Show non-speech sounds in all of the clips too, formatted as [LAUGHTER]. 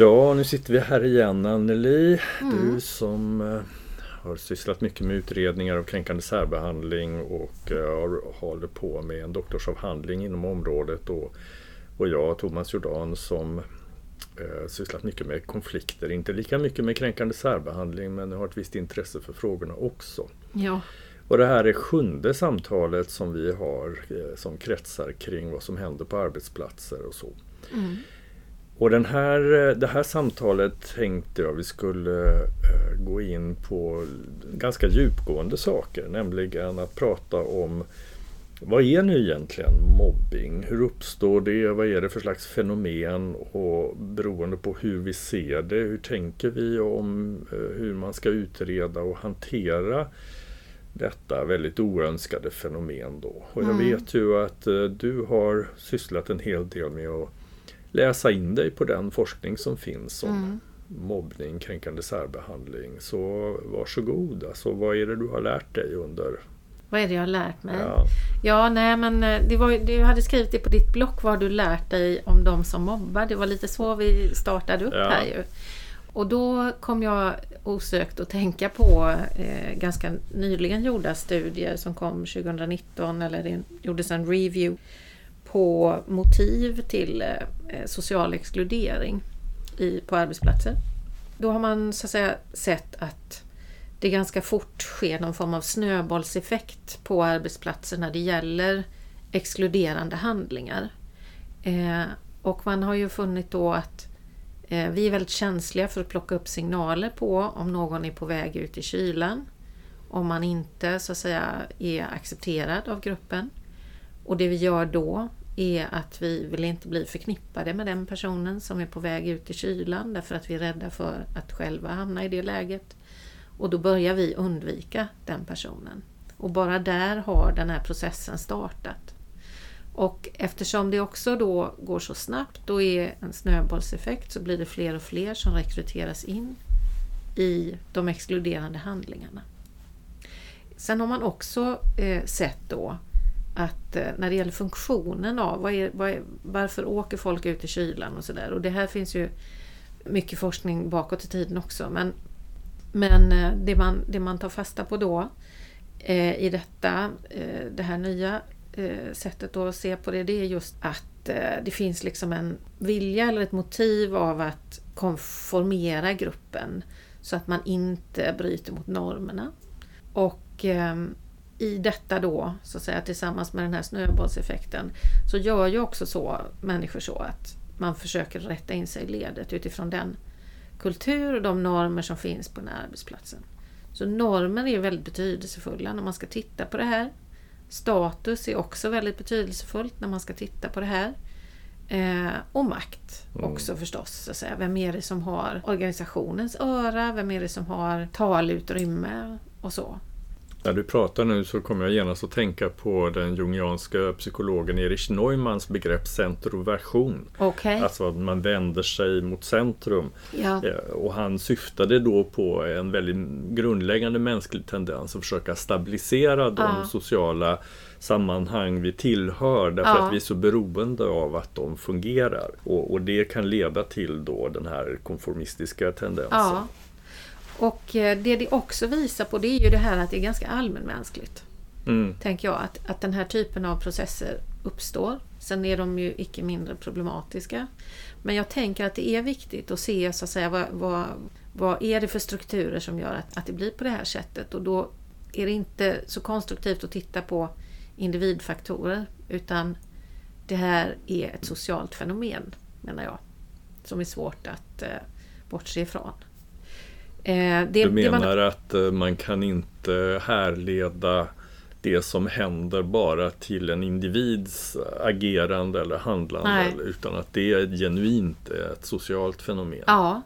Ja, nu sitter vi här igen Anneli. Mm. Du som uh, har sysslat mycket med utredningar av kränkande särbehandling och uh, håller på med en doktorsavhandling inom området. Och, och jag, Thomas Jordan, som uh, sysslat mycket med konflikter. Inte lika mycket med kränkande särbehandling men har ett visst intresse för frågorna också. Ja. Och det här är sjunde samtalet som vi har som kretsar kring vad som händer på arbetsplatser och så. Mm. Och den här, det här samtalet tänkte jag vi skulle eh, gå in på ganska djupgående saker, nämligen att prata om vad är nu egentligen mobbing? Hur uppstår det? Vad är det för slags fenomen? Och beroende på hur vi ser det, hur tänker vi om eh, hur man ska utreda och hantera detta väldigt oönskade fenomen då. Och jag mm. vet ju att eh, du har sysslat en hel del med att läsa in dig på den forskning som finns om mm. mobbning, kränkande särbehandling. Så varsågod, alltså, vad är det du har lärt dig under vad är det jag har lärt mig? Ja, ja nej men eh, det var, du hade skrivit det på ditt block. Vad har du lärt dig om de som mobbar? Det var lite så vi startade upp ja. här ju. Och då kom jag osökt att tänka på eh, ganska nyligen gjorda studier som kom 2019 eller det gjordes en review på motiv till eh, social exkludering i, på arbetsplatser. Då har man så att säga sett att det ganska fort sker någon form av snöbollseffekt på arbetsplatser när det gäller exkluderande handlingar. Eh, och man har ju funnit då att eh, vi är väldigt känsliga för att plocka upp signaler på om någon är på väg ut i kylan. Om man inte så att säga är accepterad av gruppen. Och det vi gör då är att vi vill inte bli förknippade med den personen som är på väg ut i kylan därför att vi är rädda för att själva hamna i det läget. Och då börjar vi undvika den personen. Och bara där har den här processen startat. Och eftersom det också då går så snabbt och är en snöbollseffekt så blir det fler och fler som rekryteras in i de exkluderande handlingarna. Sen har man också eh, sett då att eh, när det gäller funktionen av vad är, vad är, varför åker folk ut i kylan och sådär. Och det här finns ju mycket forskning bakåt i tiden också. Men, men eh, det, man, det man tar fasta på då eh, i detta, eh, det här nya eh, sättet att se på det, det är just att eh, det finns liksom en vilja eller ett motiv av att konformera gruppen så att man inte bryter mot normerna. Och ehm, i detta då, så att säga, tillsammans med den här snöbollseffekten, så gör ju också så människor så att man försöker rätta in sig i ledet utifrån den kultur och de normer som finns på den här arbetsplatsen. Så normer är väldigt betydelsefulla när man ska titta på det här. Status är också väldigt betydelsefullt när man ska titta på det här. Eh, och makt mm. också förstås. Så att säga. Vem är det som har organisationens öra? Vem är det som har talutrymme? Och så. När du pratar nu så kommer jag genast att tänka på den jungianska psykologen Erich Neumanns begrepp centroversion. Okay. Alltså att man vänder sig mot centrum. Ja. Eh, och han syftade då på en väldigt grundläggande mänsklig tendens att försöka stabilisera de ja. sociala sammanhang vi tillhör därför ja. att vi är så beroende av att de fungerar. Och, och, det kan leda till då den här konformistiska tendensen. Ja. Och eh, det det också visar på det är ju det här att det är ganska allmänmänskligt. Mm. Tänker jag, att, att den här typen av processer uppstår. Sen är de ju icke mindre problematiska. Men jag tänker att det är viktigt att se så att säga, vad, vad, vad är det för strukturer som gör att, att det blir på det här sättet. Och då är det inte så konstruktivt att titta på individfaktorer utan det här är ett socialt fenomen, menar jag, som är svårt att eh, bortse ifrån. Eh, det, du menar man... att eh, man kan inte härleda det som händer bara till en individs agerande eller handlande Nej. utan att det är genuint ett socialt fenomen. Ja,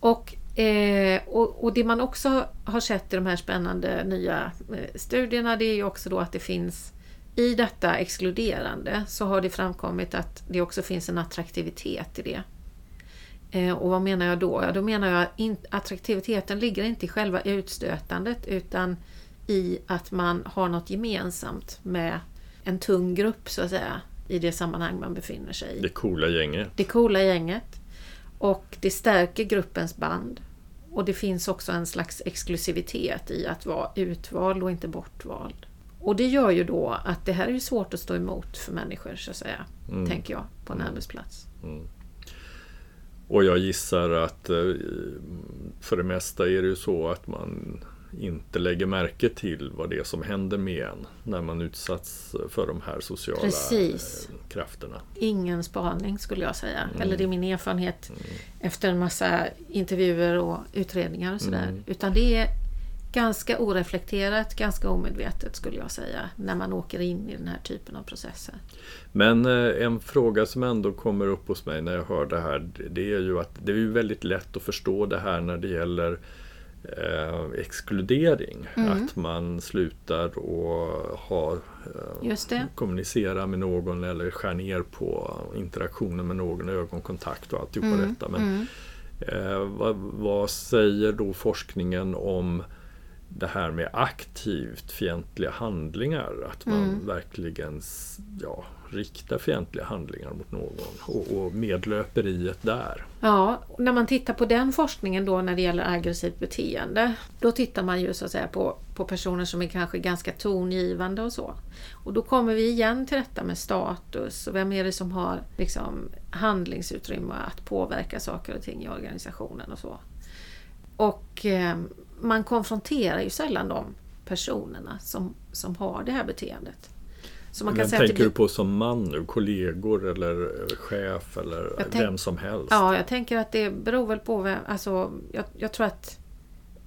och, eh, och, och, det man också har sett i de här spännande nya studierna det är ju också då att det finns i detta exkluderande så har det framkommit att det också finns en attraktivitet i det. Eh, och vad menar jag då? Ja, då menar jag att attraktiviteten ligger inte i själva utstötandet utan i att man har något gemensamt med en tung grupp så att säga i det sammanhang man befinner sig i. Det coola gänget. Det coola gänget. Och det stärker gruppens band. Och det finns också en slags exklusivitet i att vara utvald och inte bortvald. Och det gör ju då att det här är svårt att stå emot för människor, så att säga, mm. tänker jag, på en mm. arbetsplats. Mm. Och jag gissar att eh, för det mesta är det ju så att man inte lägger märke till vad det är som händer med en när man utsatts för de här sociala Precis. Eh, krafterna. Ingen spaning skulle jag säga. Mm. Eller det är min erfarenhet mm. efter en massa intervjuer och utredningar och sådär. Mm. Utan det är ganska oreflekterat, ganska omedvetet skulle jag säga, när man åker in i den här typen av processer. Men eh, en fråga som ändå kommer upp hos mig när jag hör det här, det är ju att det är väldigt lätt att förstå det här när det gäller eh, exkludering. Mm. Att man slutar och har, eh, kommunicera med någon eller skär ner på interaktionen med någon, ögonkontakt och alltihopa mm. detta. Men, mm. eh, vad, vad säger då forskningen om det här med aktivt fientliga handlingar. Att man mm. verkligen ja, riktar fientliga handlingar mot någon och, och medlöperiet där. Ja, när man tittar på den forskningen då när det gäller aggressivt beteende då tittar man ju så att säga på, på personer som är kanske ganska tongivande och så. Och då kommer vi igen till detta med status och vem är det som har liksom, handlingsutrymme att påverka saker och ting i organisationen och så. Och eh, man konfronterar ju sällan de personerna som, som har det här beteendet. Så man kan Men säga tänker blir... du på som man nu? Kollegor eller chef eller tänk... vem som helst? Ja, jag tänker att det beror väl på vem... Alltså, jag, jag tror att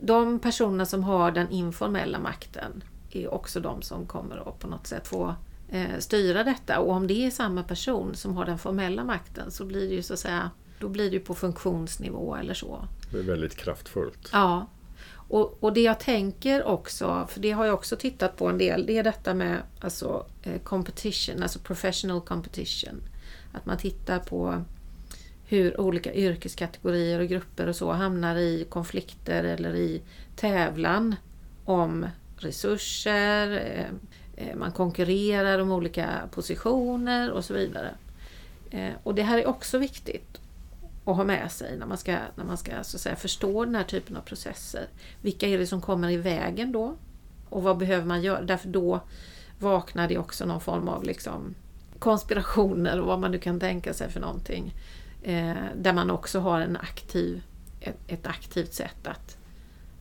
de personerna som har den informella makten är också de som kommer att på något sätt få eh, styra detta. Och om det är samma person som har den formella makten så blir det ju så att säga då blir det på funktionsnivå eller så. Det är väldigt kraftfullt. Ja, och, och, det jag tänker också, för det har jag också tittat på en del, det är detta med alltså, eh, competition, alltså professional competition. Att man tittar på hur olika yrkeskategorier och grupper och så hamnar i konflikter eller i tävlan om resurser, eh, eh, man konkurrerar om olika positioner och så vidare. Och det här är också viktigt att ha med sig när man ska, när man ska så att säga, förstå den här typen av processer. Vilka är det som kommer i vägen då? Och vad behöver man göra? Därför då vaknar det också någon form av liksom konspirationer och vad man nu kan tänka sig för någonting. Eh, där man också har en aktiv, ett, ett aktivt sätt att,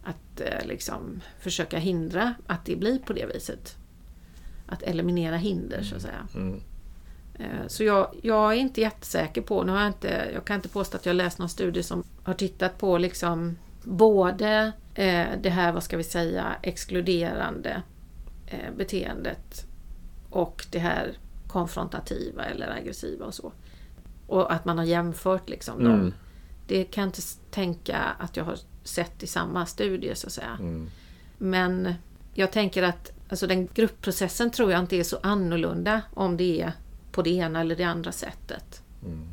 att eh, liksom försöka hindra att det blir på det viset. Att eliminera hinder så att säga. Mm. Eh, så jag, jag, är inte jättesäker på, nu har jag, inte, jag kan inte påstå att jag läst någon studie som har tittat på liksom både eh, det här, vad ska vi säga, exkluderande eh, beteendet och det här konfrontativa eller aggressiva och så. Och att man har jämfört liksom mm. dem. Det kan jag inte tänka att jag har sett i samma studie så att säga. Mm. Men jag tänker att alltså den gruppprocessen tror jag inte är så annorlunda om det är på det ena eller det andra sättet. Mm.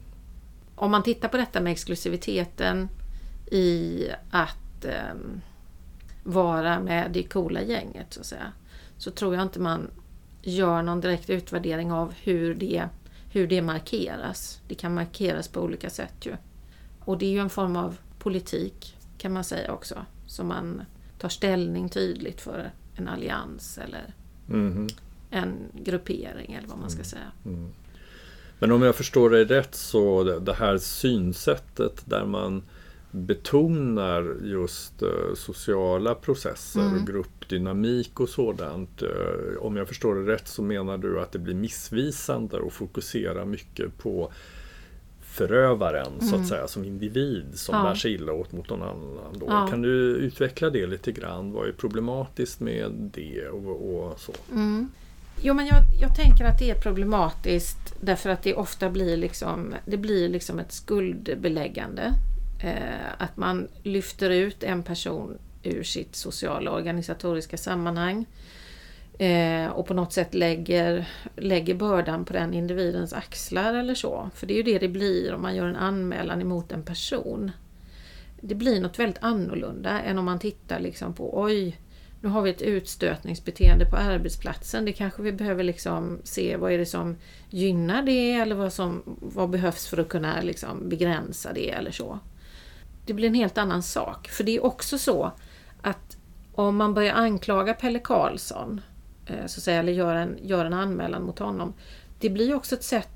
Om man tittar på detta med exklusiviteten i att eh, vara med det coola gänget så att säga. Så tror jag inte man gör någon direkt utvärdering av hur det, hur det markeras. Det kan markeras på olika sätt ju. Och det är ju en form av politik kan man säga också. Som man tar ställning tydligt för en allians eller mm en gruppering eller vad man ska mm. säga. Mm. Men om jag förstår dig rätt så det här synsättet där man betonar just uh, sociala processer mm. och gruppdynamik och sådant. Uh, om jag förstår det rätt så menar du att det blir missvisande att fokusera mycket på förövaren mm. så att mm. säga som individ som ja. bär sig illa åt mot någon annan. Då. Ja. Kan du utveckla det lite grann? Vad är problematiskt med det och, och så? Mm. Jo men jag, jag tänker att det är problematiskt därför att det ofta blir liksom, det blir liksom ett skuldbeläggande. Eh, att man lyfter ut en person ur sitt sociala organisatoriska sammanhang eh, och på något sätt lägger, lägger bördan på den individens axlar eller så. För det är ju det det blir om man gör en anmälan emot en person. Det blir något väldigt annorlunda än om man tittar liksom på oj, nu har vi ett utstötningsbeteende på arbetsplatsen. Det kanske vi behöver liksom se vad är det som gynnar det eller vad, som, vad behövs för att kunna liksom begränsa det eller så. Det blir en helt annan sak. För det är också så att om man börjar anklaga Pelle Karlsson, eh, så säga, eller gör en, gör en anmälan mot honom. Det blir också ett sätt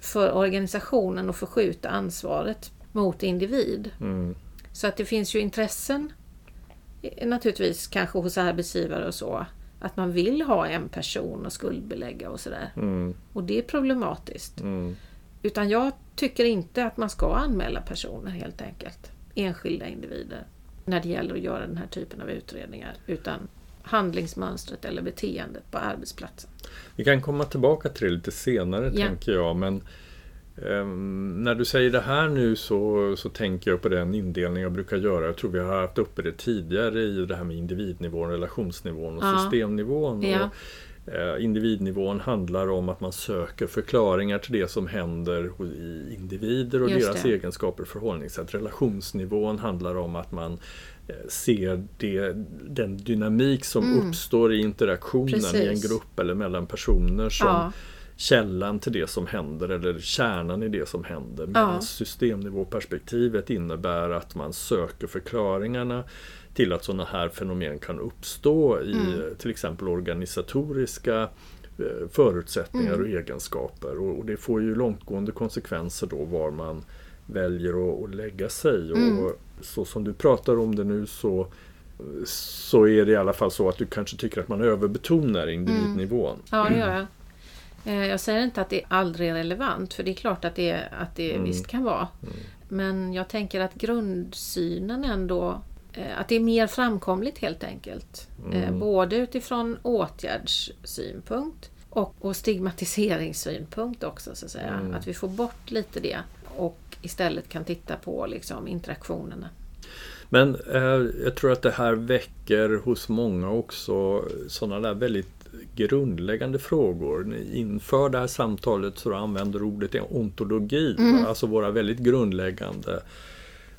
för organisationen att förskjuta ansvaret mot individ. Mm. Så att det finns ju intressen naturligtvis kanske hos arbetsgivare och så. Att man vill ha en person att skuldbelägga och sådär. Mm. Och det är problematiskt. Mm. Utan jag tycker inte att man ska anmäla personer helt enkelt. Enskilda individer. När det gäller att göra den här typen av utredningar. Utan handlingsmönstret eller beteendet på arbetsplatsen. Vi kan komma tillbaka till det lite senare ja. tänker jag. Men Um, när du säger det här nu så, så tänker jag på den indelning jag brukar göra. Jag tror vi har haft uppe det tidigare i det här med individnivån, relationsnivån och ja. systemnivån. Ja. Och, uh, individnivån handlar om att man söker förklaringar till det som händer i individer och Just deras det. egenskaper och förhållningssätt. Relationsnivån handlar om att man uh, ser det, den dynamik som mm. uppstår i interaktionen Precis. i en grupp eller mellan personer som ja källan till det som händer eller kärnan i det som händer. Medan ja. systemnivåperspektivet innebär att man söker förklaringarna till att sådana här fenomen kan uppstå i mm. till exempel organisatoriska eh, förutsättningar mm. och egenskaper. Och, det får ju långtgående konsekvenser då var man väljer att, lägga sig. Mm. Och så som du pratar om det nu så så är det i alla fall så att du kanske tycker att man överbetonar individnivån. Mm. Ja, det gör jag. Eh, jag säger inte att det aldrig är relevant, för det är klart att det, att det mm. visst kan vara. Mm. Men jag tänker att grundsynen ändå, eh, att det är mer framkomligt helt enkelt. Eh, mm. Både utifrån åtgärdssynpunkt och, och stigmatiseringssynpunkt också, så att säga. Mm. Att vi får bort lite det och istället kan titta på liksom, interaktionerna. Men eh, jag tror att det här väcker hos många också sådana där väldigt grundläggande frågor. Inför det här samtalet så använder ordet ontologi, mm. alltså våra väldigt grundläggande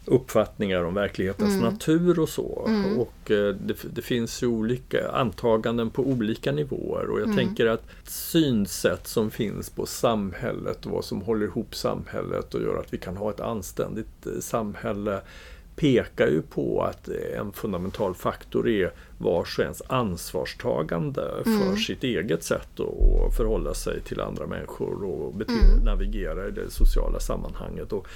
uppfattningar om verklighetens mm. natur och så. Mm. Och eh, det, det, finns ju olika antaganden på olika nivåer och jag mm. tänker att synsätt som finns på samhället och vad som håller ihop samhället och gör att vi kan ha ett anständigt eh, samhälle pekar ju på att en fundamental faktor är vars och ens ansvarstagande mm. för sitt eget sätt att förhålla sig till andra människor och mm. navigera i det sociala sammanhanget. Och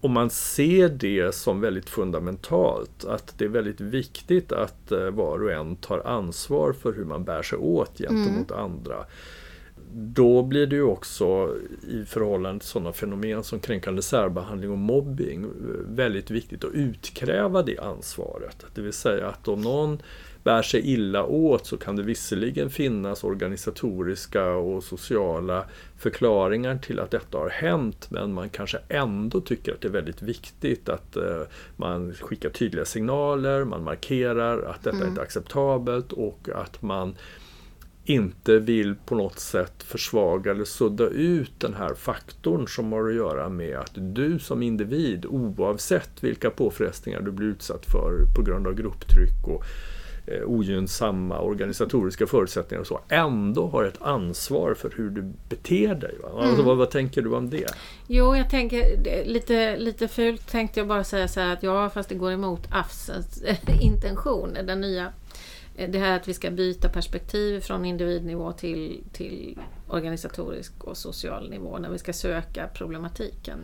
om man ser det som väldigt fundamentalt, att det är väldigt viktigt att eh, var och en tar ansvar för hur man bär sig åt gentemot mm. andra då blir det ju också i förhållande till sådana fenomen som kränkande särbehandling och mobbing väldigt viktigt att utkräva det ansvaret. Det vill säga att om någon bär sig illa åt så kan det visserligen finnas organisatoriska och sociala förklaringar till att detta har hänt men man kanske ändå tycker att det är väldigt viktigt att eh, man skickar tydliga signaler, man markerar att detta mm. inte är acceptabelt och att man inte vill på något sätt försvaga eller sudda ut den här faktorn som har att göra med att du som individ oavsett vilka påfrestningar du blir utsatt för på grund av grupptryck och eh, ogynnsamma organisatoriska förutsättningar och så ändå har ett ansvar för hur du beter dig. Alltså, mm. vad, vad, tänker du om det? Jo, jag tänker lite, lite fult tänkte jag bara säga så här att ja, fast det går emot AFSens intentioner, den nya det här att vi ska byta perspektiv från individnivå till, till organisatorisk och social nivå när vi ska söka problematiken.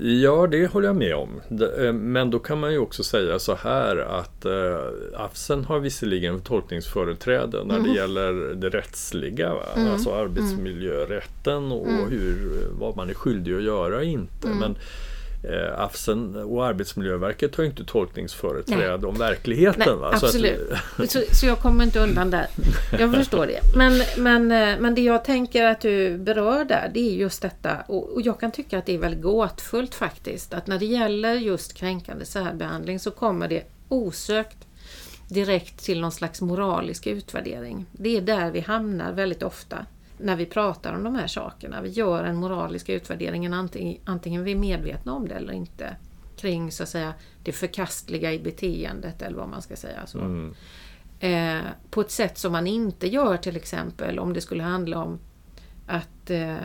Ja, det håller jag med om. Eh, men då kan man ju också säga så här att eh, AFSen har visserligen tolkningsföreträde när mm. det gäller det rättsliga, mm. alltså arbetsmiljörätten och mm. hur, vad man är skyldig att göra och inte. Mm. Men eh, AFSen och Arbetsmiljöverket har ju inte tolkningsföreträde om verkligheten. Nej, absolut. Så, att, så, så, jag kommer inte undan där. Jag förstår det. Men, men, eh, men det jag tänker att du berör där, det är just detta. Och, och jag kan tycka att det är väldigt gåtfullt faktiskt. Att när det gäller just kränkande särbehandling så kommer det osökt direkt till någon slags moralisk utvärdering. Det är där vi hamnar väldigt ofta när vi pratar om de här sakerna. Vi gör en moralisk utvärdering, antingen, antingen vi är medvetna om det eller inte. Kring så att säga det förkastliga i beteendet eller vad man ska säga. Så. Mm. Eh, på ett sätt som man inte gör till exempel om det skulle handla om att eh,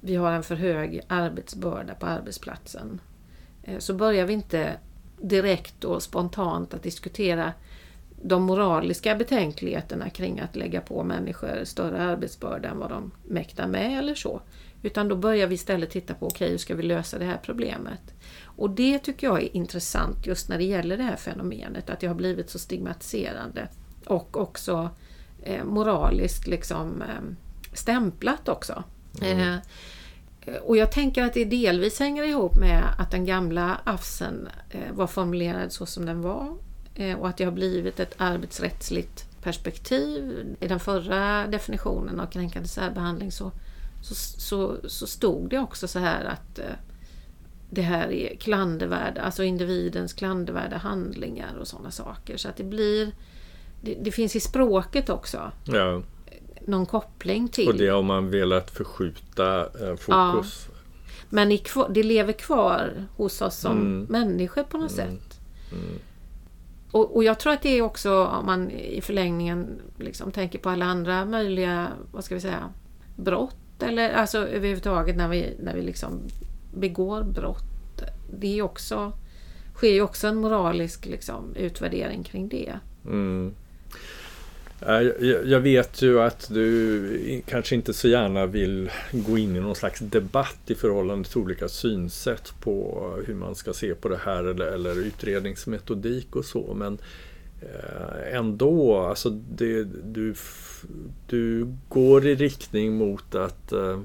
vi har en för hög arbetsbörda på arbetsplatsen. Eh, så börjar vi inte direkt och spontant att diskutera de moraliska betänkligheterna kring att lägga på människor större arbetsbörda än vad de mäktar med eller så. Utan då börjar vi istället titta på, okej okay, hur ska vi lösa det här problemet? Och det tycker jag är intressant just när det gäller det här fenomenet, att det har blivit så stigmatiserande. Och också eh, moraliskt liksom eh, stämplat också. Mm. Eh, och jag tänker att det delvis hänger ihop med att den gamla AFSen eh, var formulerad så som den var eh, och att det har blivit ett arbetsrättsligt perspektiv. I den förra definitionen av kränkande särbehandling så, så, så, så stod det också så här att eh, det här är klandervärda, alltså individens klandervärda handlingar och sådana saker. Så att det blir... Det, det finns i språket också. Ja någon koppling till. Och det har man velat förskjuta eh, fokus. Ja. Men det lever kvar hos oss som mm. människor på något mm. sätt. Mm. Och, och, jag tror att det är också om man i förlängningen liksom tänker på alla andra möjliga, vad ska vi säga, brott. Eller alltså överhuvudtaget när vi, när vi liksom begår brott. Det är också, sker ju också en moralisk liksom, utvärdering kring det. Mm. Jag vet ju att du kanske inte så gärna vill gå in i någon slags debatt i förhållande till olika synsätt på hur man ska se på det här eller, eller utredningsmetodik och så. Men eh, ändå, alltså det, du, du går i riktning mot att eh,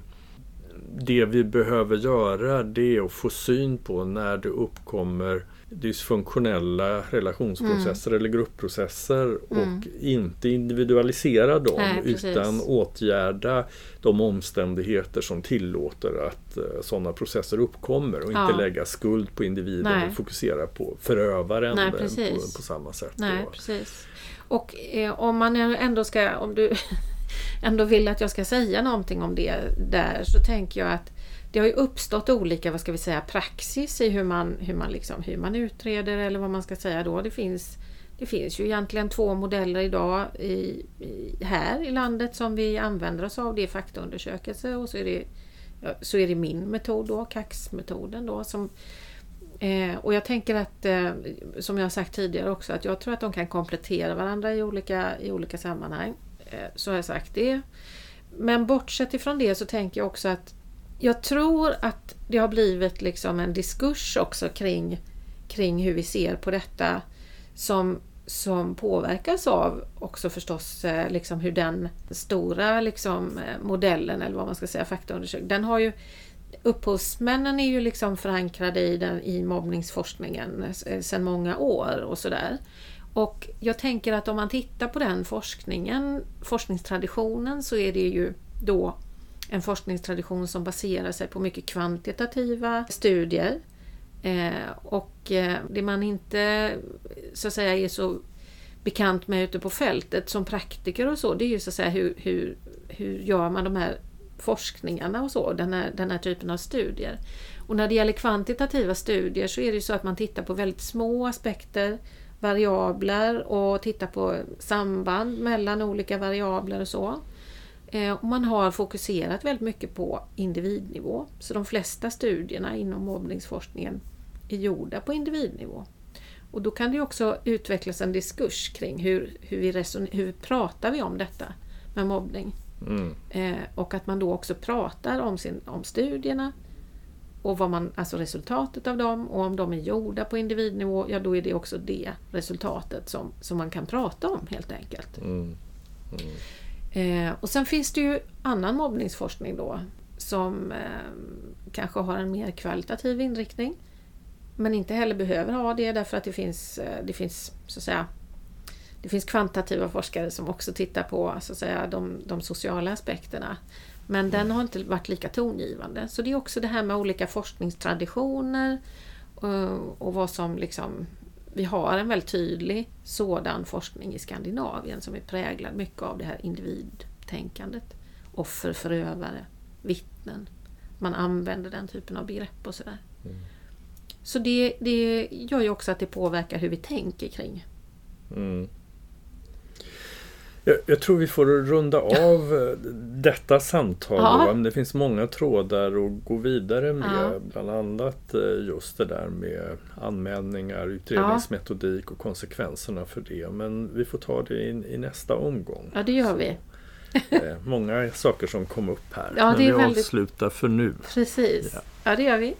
det vi behöver göra det är att få syn på när det uppkommer dysfunktionella relationsprocesser mm. eller gruppprocesser mm. och inte individualisera dem Nej, utan åtgärda de omständigheter som tillåter att uh, sådana processer uppkommer och ja. inte lägga skuld på individen Nej. och fokusera på förövaren Nej, på, på, samma sätt. Nej, precis. Och eh, om man ändå ska, om du [LAUGHS] ändå vill att jag ska säga någonting om det där så tänker jag att det har ju uppstått olika, vad ska vi säga, praxis i hur man, hur man, liksom, hur man utreder eller vad man ska säga då. Det finns, det finns ju egentligen två modeller idag i, i, här i landet som vi använder oss av. Det är faktaundersökelse och så är det, så är det min metod då, KAX-metoden då. Som, eh, och jag tänker att, eh, som jag sagt tidigare också, att jag tror att de kan komplettera varandra i olika, i olika sammanhang. Eh, så har jag sagt det. Men bortsett ifrån det så tänker jag också att jag tror att det har blivit liksom en diskurs också kring, kring hur vi ser på detta som, som påverkas av också förstås eh, liksom hur den stora liksom eh, modellen eller vad man ska säga, faktaundersökningen, den har ju Upphovsmännen är ju liksom förankrade i, den, i mobbningsforskningen eh, sedan många år och sådär. Och jag tänker att om man tittar på den forskningen, forskningstraditionen, så är det ju då en forskningstradition som baserar sig på mycket kvantitativa studier. Eh, och eh, det man inte så att säga är så bekant med ute på fältet som praktiker och så, det är ju så att säga hur, hur, hur gör man de här forskningarna och så, den här, den här typen av studier. Och när det gäller kvantitativa studier så är det ju så att man tittar på väldigt små aspekter, variabler och tittar på samband mellan olika variabler och så. Eh, och man har fokuserat väldigt mycket på individnivå. Så de flesta studierna inom mobbningsforskningen är gjorda på individnivå. Och då kan det också utvecklas en diskurs kring hur, hur, vi, hur pratar vi om detta med mobbning. Mm. Eh, och att man då också pratar om, sin, om studierna och vad man, alltså resultatet av dem och om de är gjorda på individnivå, ja då är det också det resultatet som, som man kan prata om helt enkelt. Mm. Mm. Eh, och sen finns det ju annan mobbningsforskning då som eh, kanske har en mer kvalitativ inriktning. Men inte heller behöver ha det därför att det finns, eh, det finns så att säga det finns kvantitativa forskare som också tittar på så att säga, de, de sociala aspekterna. Men mm. den har inte varit lika tongivande. Så det är också det här med olika forskningstraditioner och, och vad som liksom vi har en väldigt tydlig sådan forskning i Skandinavien som är präglad mycket av det här individtänkandet. Offer, förövare, vittnen. Man använder den typen av begrepp och sådär. Mm. Så det, det gör ju också att det påverkar hur vi tänker kring. Mm. Jag, jag, tror vi får runda av eh, detta samtal. Ja. Det finns många trådar att gå vidare med. Ja. Bland annat eh, just det där med anmälningar, utredningsmetodik och konsekvenserna för det. Men vi får ta det i, i nästa omgång. Ja, det gör vi. Eh, många saker som kom upp här. Ja, Men vi väldigt... avslutar för nu. Precis. Ja, ja det gör vi.